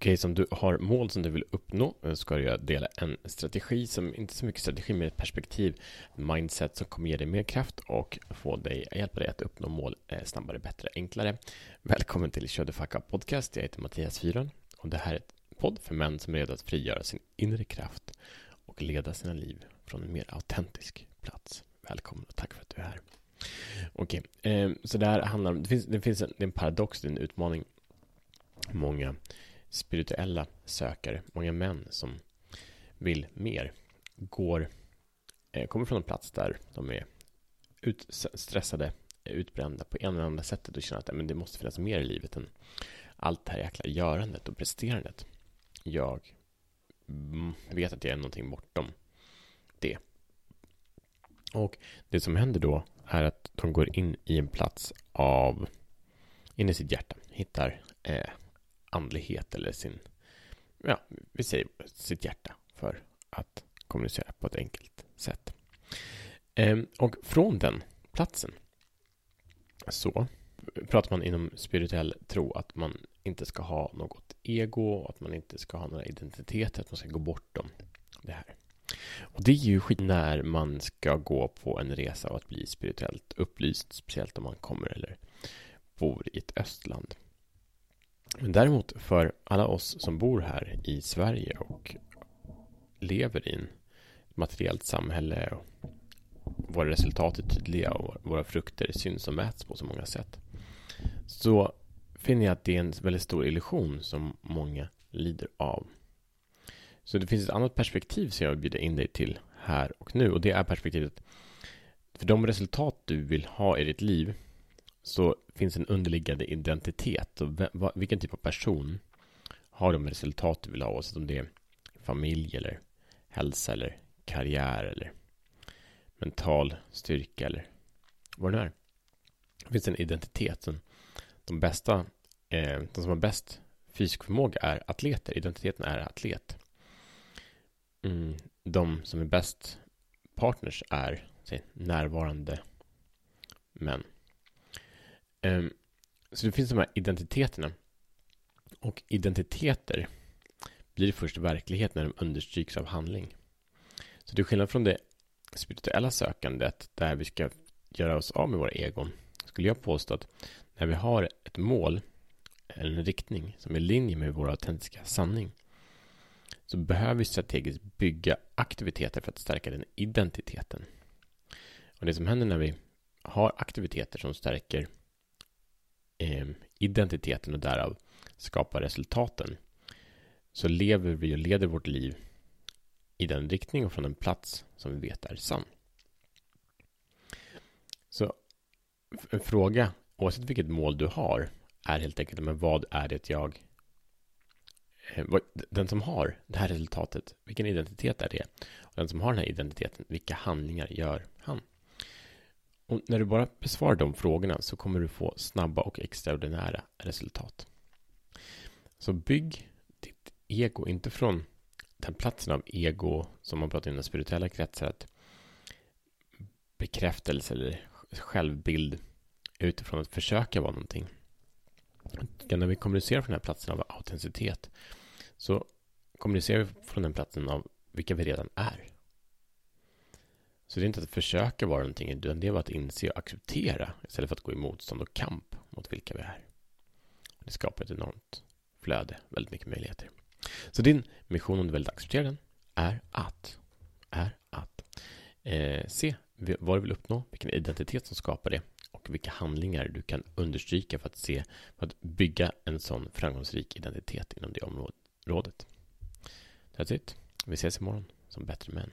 Okej, som du har mål som du vill uppnå eh, ska du dela en strategi som inte så mycket strategi med ett perspektiv, mindset som kommer ge dig mer kraft och få dig, hjälpa dig att uppnå mål eh, snabbare, bättre, enklare. Välkommen till Kör the Fuck Up Podcast. Jag heter Mattias Fyron och det här är ett podd för män som är redo att frigöra sin inre kraft och leda sina liv från en mer autentisk plats. Välkommen och tack för att du är här. Okej, okay, så det här handlar om, det finns, det finns en, det är en paradox, det är en utmaning. Många spirituella sökare, många män som vill mer, går, eh, kommer från en plats där de är utstressade, utbrända på en eller andra sättet och känner att men det måste finnas mer i livet än allt det här jäkla görandet och presterandet. Jag vet att jag är någonting bortom det. Och det som händer då är att de går in i en plats av, in i sitt hjärta, hittar eh, andlighet eller sin, ja, vi säger sitt hjärta för att kommunicera på ett enkelt sätt. Ehm, och från den platsen så pratar man inom spirituell tro att man inte ska ha något ego, att man inte ska ha några identiteter, att man ska gå bortom det här. Och det är ju skit när man ska gå på en resa och att bli spirituellt upplyst, speciellt om man kommer eller bor i ett östland. Men däremot för alla oss som bor här i Sverige och lever i ett materiellt samhälle och våra resultat är tydliga och våra frukter syns och mäts på så många sätt. Så finner jag att det är en väldigt stor illusion som många lider av. Så det finns ett annat perspektiv som jag vill bjuda in dig till här och nu och det är perspektivet för de resultat du vill ha i ditt liv så finns en underliggande identitet. Och vilken typ av person har de resultat du vill ha, oavsett om det är familj eller hälsa eller karriär eller mental styrka eller vad det nu är. Det finns en identitet. De bästa, eh, de som har bäst fysisk förmåga är atleter. Identiteten är atlet. Mm, de som är bäst partners är närvarande män. Um, så det finns de här identiteterna. Och identiteter blir först verklighet när de understryks av handling. Så det är skillnad från det spirituella sökandet där vi ska göra oss av med våra egon. Skulle jag påstå att när vi har ett mål eller en riktning som är i linje med vår autentiska sanning så behöver vi strategiskt bygga aktiviteter för att stärka den identiteten. Och det som händer när vi har aktiviteter som stärker eh, identiteten och därav skapa resultaten så lever vi och leder vårt liv i den riktning och från en plats som vi vet är sann. Så en fråga, oavsett vilket mål du har, är helt enkelt men vad är det jag eh, den som har det här resultatet, vilken identitet är det? Och den som har den här identiteten, vilka handlingar gör han? Och när du bara besvarar de frågorna så kommer du få snabba och extraordinära resultat. Så bygg ditt ego, inte från den platsen av ego som man pratar om i den spirituella kretsar, att bekräftelse eller självbild utifrån att försöka vara någonting. När vi kommunicerar från den här platsen av autenticitet så kommunicerar vi från den platsen av vilka vi redan är. Så det är inte att försöka vara någonting, utan det är att inse och acceptera istället för att gå i motstånd och kamp mot vilka vi är. Det skapar ett enormt flöde, väldigt mycket möjligheter. Så din mission, om du väldigt accepterar den, är att, är att eh, se vad du vill uppnå, vilken identitet som skapar det och vilka handlingar du kan understryka för att se, för att bygga en sån framgångsrik identitet inom det området. That's it. Vi ses imorgon som bättre män.